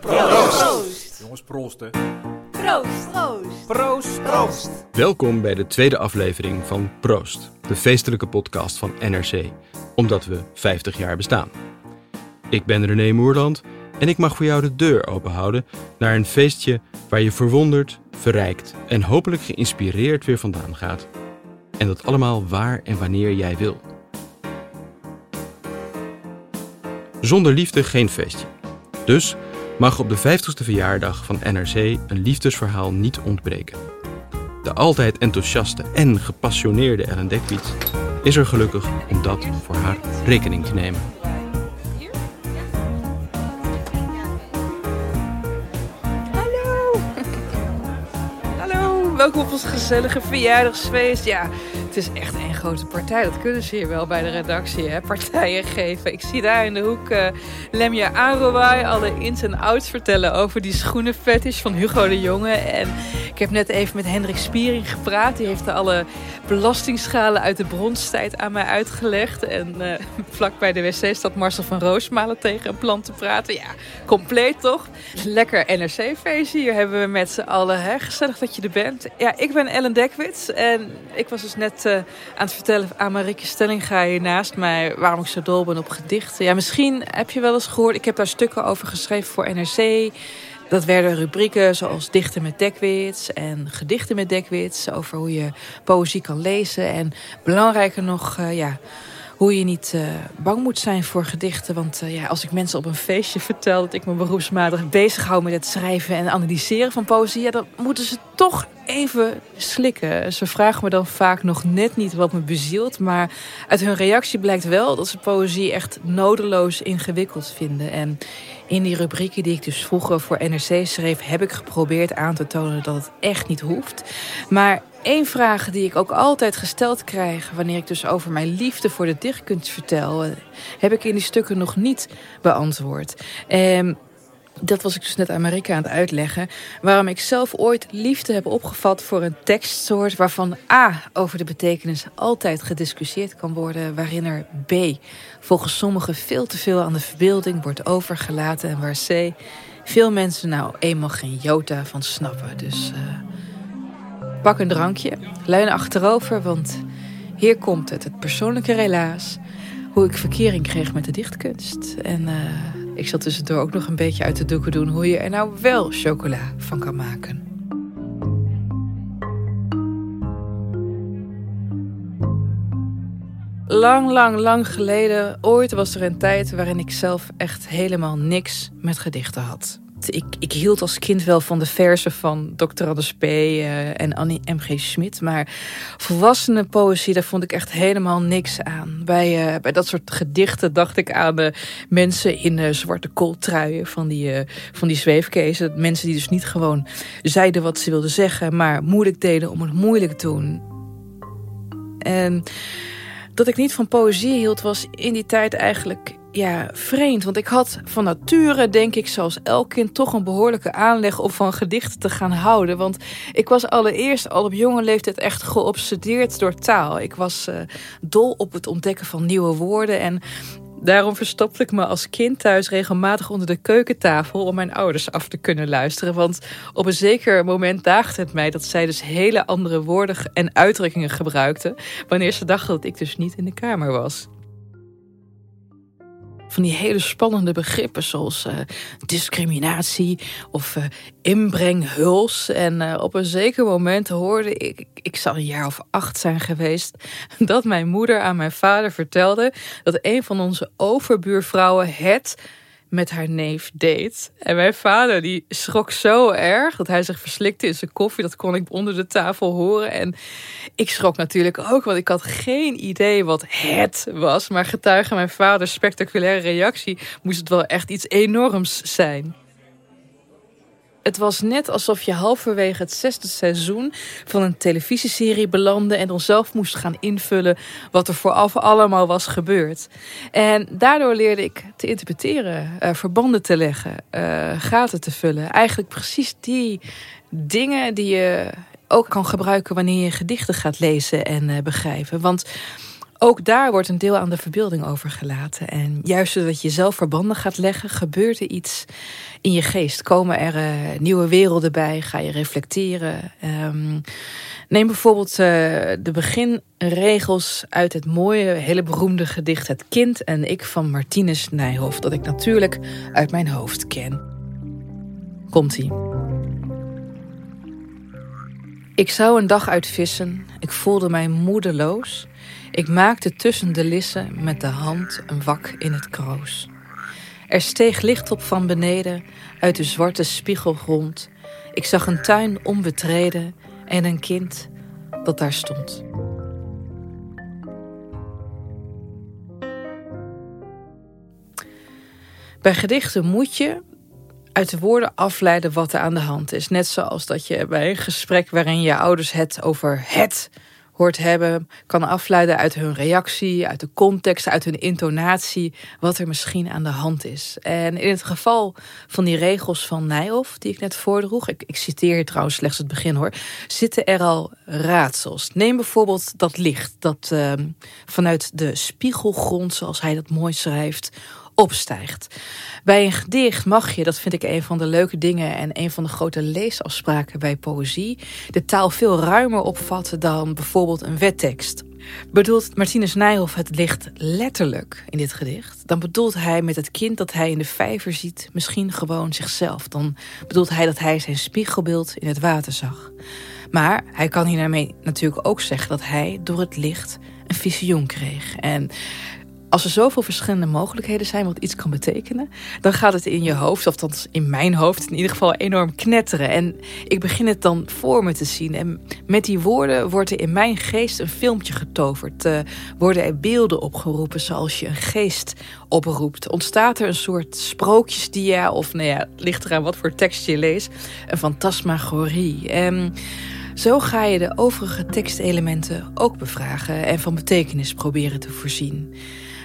Proost. Jongens, proost hè. Proost. Proost. Proost. Proost. Welkom bij de tweede aflevering van Proost, de feestelijke podcast van NRC, omdat we 50 jaar bestaan. Ik ben René Moerland en ik mag voor jou de deur openhouden naar een feestje waar je verwonderd, verrijkt en hopelijk geïnspireerd weer vandaan gaat. En dat allemaal waar en wanneer jij wil. Zonder liefde geen feestje. Dus mag op de 50ste verjaardag van NRC een liefdesverhaal niet ontbreken. De altijd enthousiaste en gepassioneerde Ellen Dekwits is er gelukkig om dat voor haar rekening te nemen. Hallo. Hallo, welkom op ons gezellige verjaardagsfeest. Ja, het is echt een grote partij. Dat kunnen ze hier wel bij de redactie, hè? Partijen geven. Ik zie daar in de hoek uh, Lemja alle ins en outs vertellen over die schoenenfetish van Hugo de Jonge. En ik heb net even met Hendrik Spiering gepraat. Die heeft alle belastingschalen uit de bronstijd aan mij uitgelegd. En uh, vlak bij de wc staat Marcel van Roosmalen tegen een plan te praten. Ja, compleet toch? Lekker NRC-feestje. Hier hebben we met z'n allen. Hè? Gezellig dat je er bent. Ja, ik ben Ellen Dekwits. En ik was dus net uh, aan het vertellen aan Marieke Stellinga hier naast mij... waarom ik zo dol ben op gedichten. Ja, misschien heb je wel eens gehoord. Ik heb daar stukken over geschreven voor NRC... Dat werden rubrieken zoals dichten met Dekwits en gedichten met Dekwits. Over hoe je poëzie kan lezen. En belangrijker nog, uh, ja, hoe je niet uh, bang moet zijn voor gedichten. Want uh, ja, als ik mensen op een feestje vertel dat ik me beroepsmatig bezighoud met het schrijven en analyseren van poëzie. Ja, dan moeten ze toch even slikken. Ze vragen me dan vaak nog net niet wat me bezielt. Maar uit hun reactie blijkt wel dat ze poëzie echt nodeloos ingewikkeld vinden. En in die rubrieken die ik dus vroeger voor NRC schreef... heb ik geprobeerd aan te tonen dat het echt niet hoeft. Maar één vraag die ik ook altijd gesteld krijg... wanneer ik dus over mijn liefde voor de dichtkunst vertel... heb ik in die stukken nog niet beantwoord. En dat was ik dus net aan Marika aan het uitleggen. Waarom ik zelf ooit liefde heb opgevat voor een tekstsoort waarvan A over de betekenis altijd gediscussieerd kan worden, waarin er B volgens sommigen veel te veel aan de verbeelding wordt overgelaten en waar C veel mensen nou eenmaal geen jota van snappen. Dus uh, pak een drankje, leun achterover, want hier komt het, het persoonlijke relaas. Hoe ik verkering kreeg met de dichtkunst. En uh, ik zal tussendoor ook nog een beetje uit de doeken doen hoe je er nou wel chocola van kan maken. Lang, lang, lang geleden, ooit was er een tijd waarin ik zelf echt helemaal niks met gedichten had. Ik, ik hield als kind wel van de versen van Dr. Anders P. Uh, en Annie M.G. Schmid. Maar volwassene poëzie, daar vond ik echt helemaal niks aan. Bij, uh, bij dat soort gedichten dacht ik aan uh, mensen in zwarte kooltruien van die, van die zweefkezen. Mensen die dus niet gewoon zeiden wat ze wilden zeggen, maar moeilijk deden om het moeilijk te doen. En dat ik niet van poëzie hield was in die tijd eigenlijk ja, vreemd. Want ik had van nature, denk ik, zoals elk kind... toch een behoorlijke aanleg om van gedichten te gaan houden. Want ik was allereerst al op jonge leeftijd echt geobsedeerd door taal. Ik was uh, dol op het ontdekken van nieuwe woorden... en Daarom verstopte ik me als kind thuis regelmatig onder de keukentafel om mijn ouders af te kunnen luisteren. Want op een zeker moment daagde het mij dat zij dus hele andere woorden en uitdrukkingen gebruikten. wanneer ze dachten dat ik dus niet in de kamer was van die hele spannende begrippen zoals uh, discriminatie of uh, inbrenghuls. En uh, op een zeker moment hoorde ik, ik zal een jaar of acht zijn geweest, dat mijn moeder aan mijn vader vertelde dat een van onze overbuurvrouwen het met haar neef deed. En mijn vader die schrok zo erg dat hij zich verslikte in zijn koffie. Dat kon ik onder de tafel horen. En ik schrok natuurlijk ook, want ik had geen idee wat het was. Maar getuige mijn vaders spectaculaire reactie moest het wel echt iets enorms zijn. Het was net alsof je halverwege het zesde seizoen van een televisieserie belandde en dan zelf moest gaan invullen wat er vooraf allemaal was gebeurd. En daardoor leerde ik te interpreteren, uh, verbanden te leggen, uh, gaten te vullen. Eigenlijk precies die dingen die je ook kan gebruiken wanneer je gedichten gaat lezen en uh, begrijpen. Want ook daar wordt een deel aan de verbeelding overgelaten. En juist zodat je zelf verbanden gaat leggen, gebeurt er iets in je geest. Komen er uh, nieuwe werelden bij? Ga je reflecteren? Um, neem bijvoorbeeld uh, de beginregels uit het mooie, hele beroemde gedicht Het Kind en ik van Martinus Nijhoff, dat ik natuurlijk uit mijn hoofd ken. Komt-ie. Ik zou een dag uitvissen, ik voelde mij moedeloos. Ik maakte tussen de lissen met de hand een wak in het kroos. Er steeg licht op van beneden uit de zwarte spiegelgrond. Ik zag een tuin onbetreden en een kind dat daar stond. Bij gedichten moet je uit de woorden afleiden wat er aan de hand is. Net zoals dat je bij een gesprek waarin je ouders het over het hoort hebben, kan afleiden uit hun reactie, uit de context, uit hun intonatie, wat er misschien aan de hand is. En in het geval van die regels van Nijhoff, die ik net voordroeg, ik, citeer trouwens slechts het begin hoor, zitten er al raadsels. Neem bijvoorbeeld dat licht dat uh, vanuit de spiegelgrond, zoals hij dat mooi schrijft, opstijgt. Bij een gedicht mag je, dat vind ik een van de leuke dingen en een van de grote leesafspraken bij poëzie, de taal veel ruimer opvatten dan bijvoorbeeld een wettekst. Bedoelt Martinus Nijhoff het licht letterlijk in dit gedicht? Dan bedoelt hij met het kind dat hij in de vijver ziet misschien gewoon zichzelf. Dan bedoelt hij dat hij zijn spiegelbeeld in het water zag. Maar hij kan hiermee natuurlijk ook zeggen dat hij door het licht een visioen kreeg. En als er zoveel verschillende mogelijkheden zijn wat iets kan betekenen, dan gaat het in je hoofd, of dat in mijn hoofd in ieder geval enorm knetteren. En ik begin het dan voor me te zien. En met die woorden wordt er in mijn geest een filmpje getoverd. Uh, worden er beelden opgeroepen zoals je een geest oproept. Ontstaat er een soort sprookjesdia, of nou ja, ligt eraan wat voor tekst je leest, een fantasmagorie. En zo ga je de overige tekstelementen ook bevragen en van betekenis proberen te voorzien.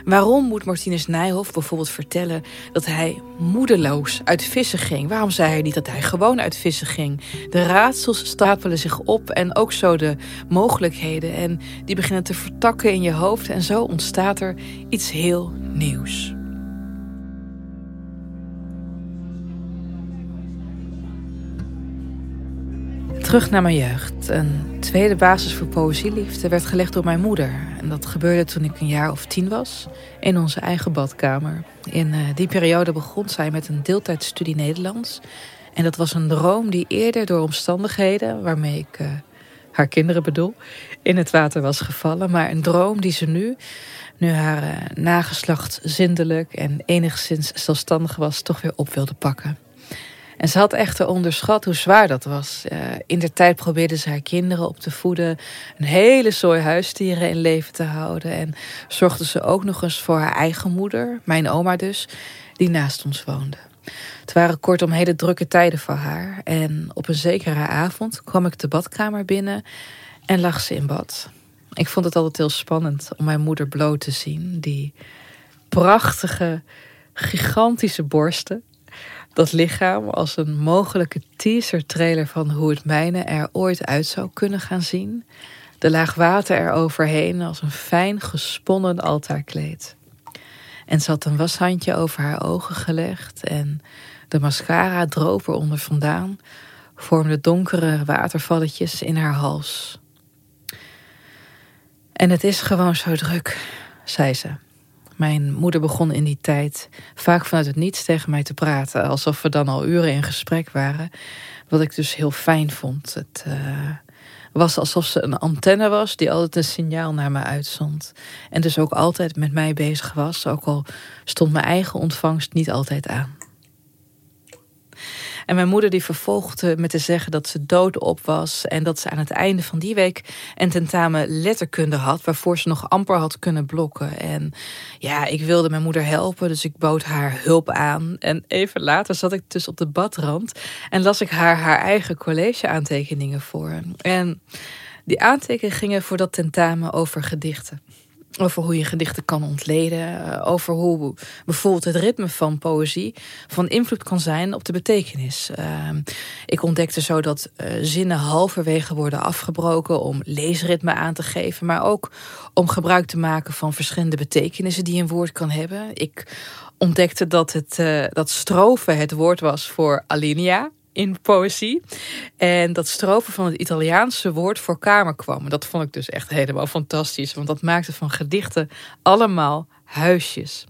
Waarom moet Martinus Nijhoff bijvoorbeeld vertellen dat hij moedeloos uit vissen ging? Waarom zei hij niet dat hij gewoon uit vissen ging? De raadsels stapelen zich op en ook zo de mogelijkheden. En die beginnen te vertakken in je hoofd en zo ontstaat er iets heel nieuws. Terug naar mijn jeugd. Een tweede basis voor poëzieliefde werd gelegd door mijn moeder. En dat gebeurde toen ik een jaar of tien was, in onze eigen badkamer. In uh, die periode begon zij met een deeltijdstudie Nederlands. En dat was een droom die eerder door omstandigheden, waarmee ik uh, haar kinderen bedoel, in het water was gevallen. Maar een droom die ze nu, nu haar uh, nageslacht zindelijk en enigszins zelfstandig was, toch weer op wilde pakken. En ze had echter onderschat hoe zwaar dat was. Uh, in de tijd probeerde ze haar kinderen op te voeden, een hele zooi huisdieren in leven te houden. En zorgde ze ook nog eens voor haar eigen moeder, mijn oma dus, die naast ons woonde. Het waren kortom hele drukke tijden voor haar. En op een zekere avond kwam ik de badkamer binnen en lag ze in bad. Ik vond het altijd heel spannend om mijn moeder bloot te zien. Die prachtige, gigantische borsten dat lichaam als een mogelijke teaser-trailer van hoe het mijne er ooit uit zou kunnen gaan zien. De laag water er overheen als een fijn gesponnen altaarkleed. En ze had een washandje over haar ogen gelegd en de mascara droop eronder vandaan, vormde donkere watervalletjes in haar hals. En het is gewoon zo druk, zei ze. Mijn moeder begon in die tijd vaak vanuit het niets tegen mij te praten, alsof we dan al uren in gesprek waren. Wat ik dus heel fijn vond. Het uh, was alsof ze een antenne was die altijd een signaal naar me uitzond. En dus ook altijd met mij bezig was, ook al stond mijn eigen ontvangst niet altijd aan. En mijn moeder die vervolgde met te zeggen dat ze doodop was. En dat ze aan het einde van die week een tentamen letterkunde had. Waarvoor ze nog amper had kunnen blokken. En ja, ik wilde mijn moeder helpen. Dus ik bood haar hulp aan. En even later zat ik dus op de badrand. En las ik haar haar eigen college aantekeningen voor. En die aantekeningen gingen voor dat tentamen over gedichten. Over hoe je gedichten kan ontleden. Eh, over hoe bijvoorbeeld het ritme van poëzie van invloed kan zijn op de betekenis. Ehm, ik ontdekte zo dat uh, zinnen halverwege worden afgebroken om leesritme aan te geven. Maar ook om gebruik te maken van verschillende betekenissen die een woord kan hebben. Ik ontdekte dat, het, uh, dat strofe het woord was voor alinea in poëzie. En dat strofen van het Italiaanse woord voor kamer kwam. dat vond ik dus echt helemaal fantastisch. Want dat maakte van gedichten allemaal huisjes.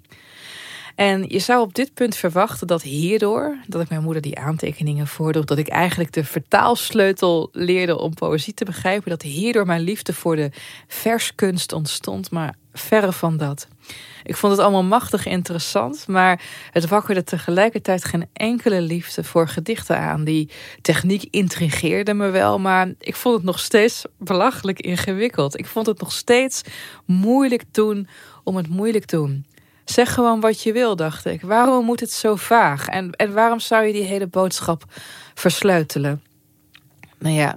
En je zou op dit punt verwachten dat hierdoor, dat ik mijn moeder die aantekeningen voordroeg, dat ik eigenlijk de vertaalsleutel leerde om poëzie te begrijpen, dat hierdoor mijn liefde voor de verskunst ontstond, maar verre van dat. Ik vond het allemaal machtig interessant, maar het wakkerde tegelijkertijd geen enkele liefde voor gedichten aan. Die techniek intrigeerde me wel, maar ik vond het nog steeds belachelijk ingewikkeld. Ik vond het nog steeds moeilijk doen om het moeilijk doen. Zeg gewoon wat je wil, dacht ik. Waarom moet het zo vaag? En, en waarom zou je die hele boodschap versluitelen? Nou ja,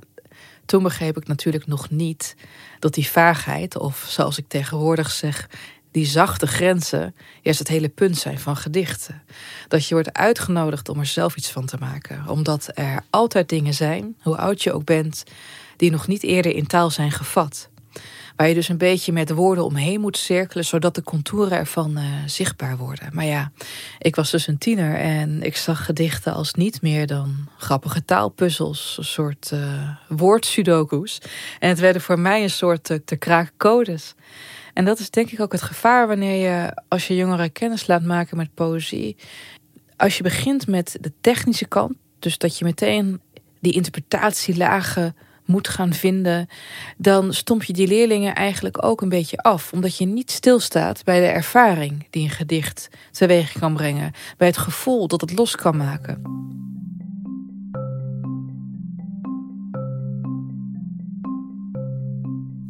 toen begreep ik natuurlijk nog niet dat die vaagheid, of zoals ik tegenwoordig zeg, die zachte grenzen, juist het hele punt zijn van gedichten. Dat je wordt uitgenodigd om er zelf iets van te maken. Omdat er altijd dingen zijn, hoe oud je ook bent, die nog niet eerder in taal zijn gevat. Waar je dus een beetje met woorden omheen moet cirkelen, zodat de contouren ervan uh, zichtbaar worden. Maar ja, ik was dus een tiener en ik zag gedichten als niet meer dan grappige taalpuzzels, een soort uh, woordsudoku's. En het werden voor mij een soort uh, te kraken codes. En dat is denk ik ook het gevaar wanneer je, als je jongeren kennis laat maken met poëzie. Als je begint met de technische kant, dus dat je meteen die interpretatielagen moet gaan vinden, dan stomp je die leerlingen eigenlijk ook een beetje af. Omdat je niet stilstaat bij de ervaring die een gedicht teweeg kan brengen. Bij het gevoel dat het los kan maken.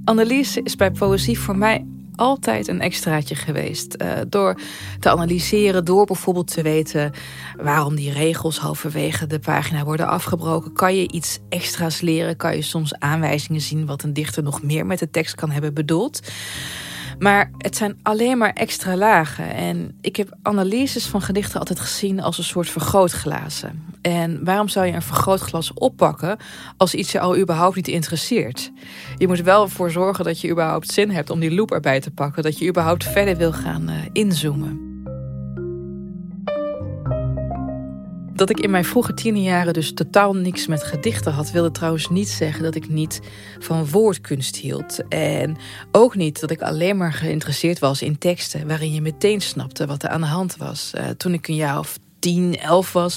Analyse is bij poëzie voor mij altijd een extraatje geweest. Uh, door te analyseren, door bijvoorbeeld te weten waarom die regels halverwege de pagina worden afgebroken, kan je iets extra's leren. Kan je soms aanwijzingen zien wat een dichter nog meer met de tekst kan hebben bedoeld. Maar het zijn alleen maar extra lagen. En ik heb analyses van gedichten altijd gezien als een soort vergrootglazen. En waarom zou je een vergrootglas oppakken als iets je al überhaupt niet interesseert? Je moet wel voor zorgen dat je überhaupt zin hebt om die loop erbij te pakken. Dat je überhaupt verder wil gaan uh, inzoomen. Dat ik in mijn vroege tienerjaren dus totaal niks met gedichten had, wilde trouwens niet zeggen dat ik niet van woordkunst hield. En ook niet dat ik alleen maar geïnteresseerd was in teksten waarin je meteen snapte wat er aan de hand was. Uh, toen ik een jaar of tien, elf was,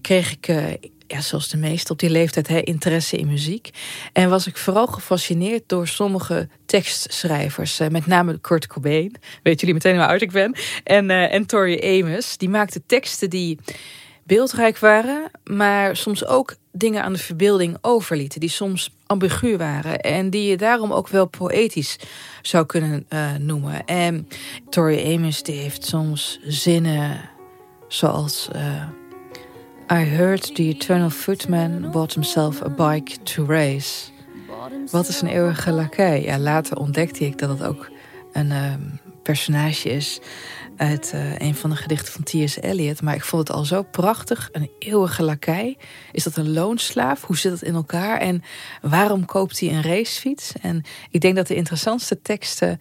kreeg ik. Uh, ja, zoals de meesten op die leeftijd, hè, interesse in muziek. En was ik vooral gefascineerd door sommige tekstschrijvers. Uh, met name Kurt Cobain. Weet jullie meteen hoe oud ik ben. En, uh, en Tori Amos. Die maakten teksten die beeldrijk waren, maar soms ook dingen aan de verbeelding overlieten, die soms ambigu waren en die je daarom ook wel poëtisch zou kunnen uh, noemen. En Tori Amos die heeft soms zinnen zoals uh, I heard the eternal footman bought himself a bike to race. Wat is een eeuwige lakij? Ja, later ontdekte ik dat het ook een uh, personage is uit uh, een van de gedichten van T.S. Eliot. Maar ik vond het al zo prachtig. Een eeuwige lakij. Is dat een loonslaaf? Hoe zit dat in elkaar? En waarom koopt hij een racefiets? En ik denk dat de interessantste teksten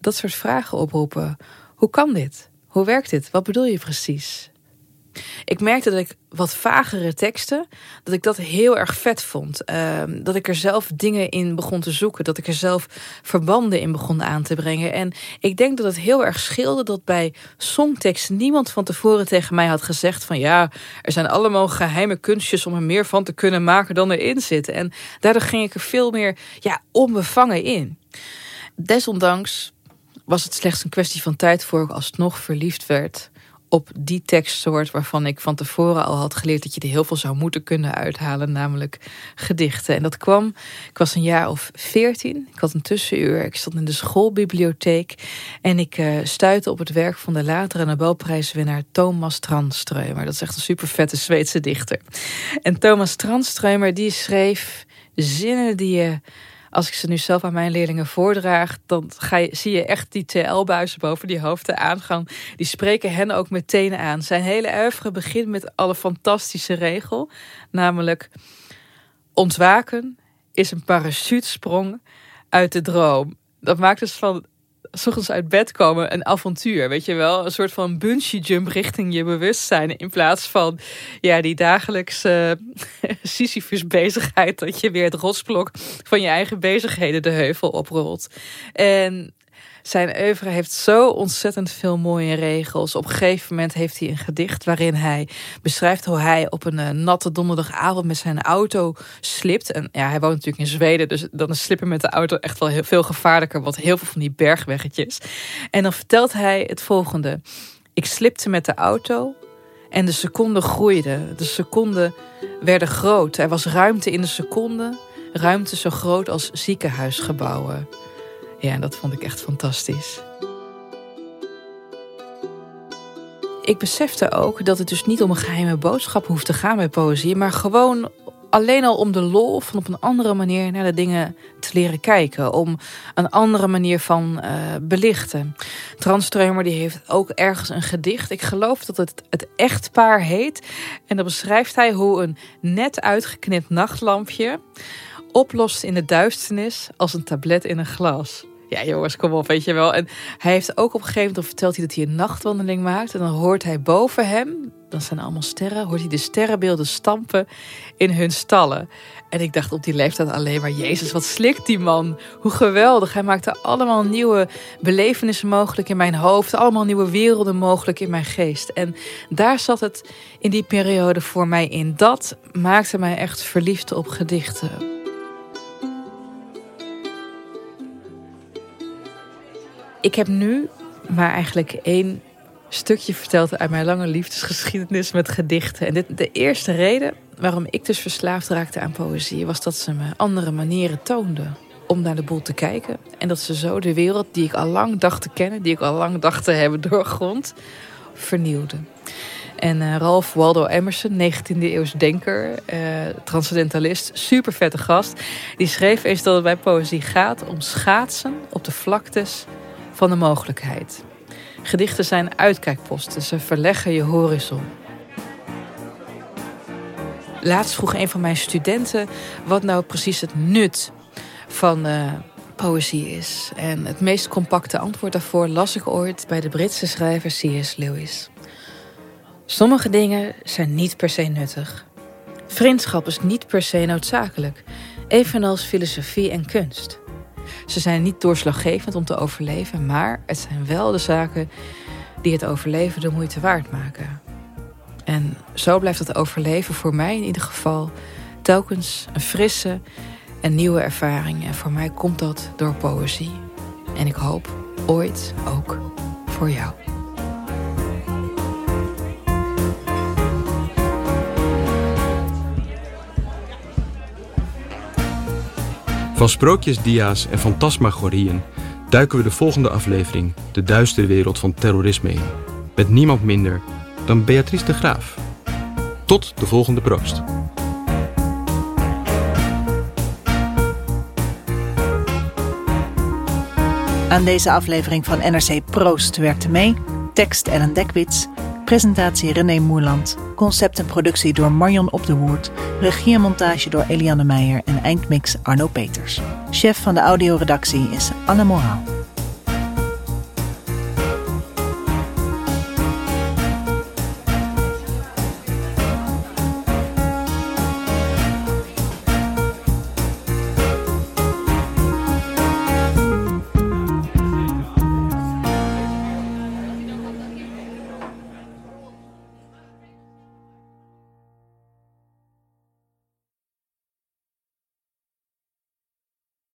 dat soort vragen oproepen. Hoe kan dit? Hoe werkt dit? Wat bedoel je precies? Ik merkte dat ik wat vagere teksten, dat ik dat heel erg vet vond. Ehm, dat ik er zelf dingen in begon te zoeken. Dat ik er zelf verbanden in begon aan te brengen. En ik denk dat het heel erg scheelde dat bij songteksten niemand van tevoren tegen mij had gezegd van ja, er zijn allemaal geheime kunstjes om er meer van te kunnen maken dan erin zit. En daardoor ging ik er veel meer ja, onbevangen in. Desondanks was het slechts een kwestie van tijd voor ik alsnog verliefd werd op die tekstsoort waarvan ik van tevoren al had geleerd dat je er heel veel zou moeten kunnen uithalen, namelijk gedichten. En dat kwam, ik was een jaar of veertien, ik had een tussenuur, ik stond in de schoolbibliotheek en ik uh, stuitte op het werk van de latere Nobelprijswinnaar Thomas Tranströmer. Dat is echt een super vette Zweedse dichter. En Thomas Tranströmer die schreef zinnen die je als ik ze nu zelf aan mijn leerlingen voordraag, dan ga je, zie je echt die TL-buizen boven die hoofden aangaan. Die spreken hen ook meteen aan. Zijn hele oeuvre begint met alle fantastische regel, namelijk ontwaken is een parachutesprong uit de droom. Dat maakt dus van s uit bed komen een avontuur, weet je wel? Een soort van bungee jump richting je bewustzijn. In plaats van ja, die dagelijkse Sisyphus bezigheid dat je weer het rotsblok van je eigen bezigheden de heuvel oprolt. En zijn oeuvre heeft zo ontzettend veel mooie regels. Op een gegeven moment heeft hij een gedicht waarin hij beschrijft hoe hij op een uh, natte donderdagavond met zijn auto slipt. En ja, hij woont natuurlijk in Zweden, dus dan is slippen met de auto echt wel heel veel gevaarlijker. Want heel veel van die bergweggetjes. En dan vertelt hij het volgende. Ik slipte met de auto en de seconden groeiden. De seconden werden groot. Er was ruimte in de seconde. Ruimte zo groot als ziekenhuisgebouwen. Ja, dat vond ik echt fantastisch. Ik besefte ook dat het dus niet om een geheime boodschap hoeft te gaan bij poëzie, maar gewoon alleen al om de lol van op een andere manier naar de dingen te leren kijken. Om een andere manier van uh, belichten. Tranströmer die heeft ook ergens een gedicht. Ik geloof dat het het echtpaar heet. En dan beschrijft hij hoe een net uitgeknipt nachtlampje oplost in de duisternis als een tablet in een glas. Ja, jongens, kom op, weet je wel. En hij heeft ook op een gegeven moment verteld hij dat hij een nachtwandeling maakt. En dan hoort hij boven hem, dan zijn allemaal sterren, hoort hij de sterrenbeelden stampen in hun stallen. En ik dacht op die leeftijd alleen maar, Jezus, wat slikt die man? Hoe geweldig. Hij maakte allemaal nieuwe belevenissen mogelijk in mijn hoofd. Allemaal nieuwe werelden mogelijk in mijn geest. En daar zat het in die periode voor mij in. Dat maakte mij echt verliefd op gedichten. Ik heb nu maar eigenlijk één stukje verteld uit mijn lange liefdesgeschiedenis met gedichten. En dit, de eerste reden waarom ik dus verslaafd raakte aan poëzie... was dat ze me andere manieren toonden om naar de boel te kijken. En dat ze zo de wereld die ik al lang dacht te kennen... die ik al lang dacht te hebben doorgrond, vernieuwden. En uh, Ralph Waldo Emerson, 19e eeuws denker, uh, transcendentalist, super vette gast. Die schreef eens dat het bij poëzie gaat om schaatsen op de vlaktes van de mogelijkheid. Gedichten zijn uitkijkposten, ze verleggen je horizon. Laatst vroeg een van mijn studenten wat nou precies het nut van uh, poëzie is. En het meest compacte antwoord daarvoor las ik ooit bij de Britse schrijver C.S. Lewis. Sommige dingen zijn niet per se nuttig. Vriendschap is niet per se noodzakelijk, evenals filosofie en kunst. Ze zijn niet doorslaggevend om te overleven, maar het zijn wel de zaken die het overleven de moeite waard maken. En zo blijft het overleven voor mij in ieder geval telkens een frisse en nieuwe ervaring. En voor mij komt dat door poëzie. En ik hoop ooit ook voor jou. Van sprookjesdia's en fantasmagorieën duiken we de volgende aflevering de duistere wereld van terrorisme in. Met niemand minder dan Beatrice de Graaf. Tot de volgende proost. Aan deze aflevering van NRC Proost werkte mee tekst Ellen Dekwits, presentatie René Moerland, concept en productie door Marion Op de Woerd, regie en montage door Eliane Meijer en eindmix Arno Peters. Chef van de audioredactie is Anne Moraal.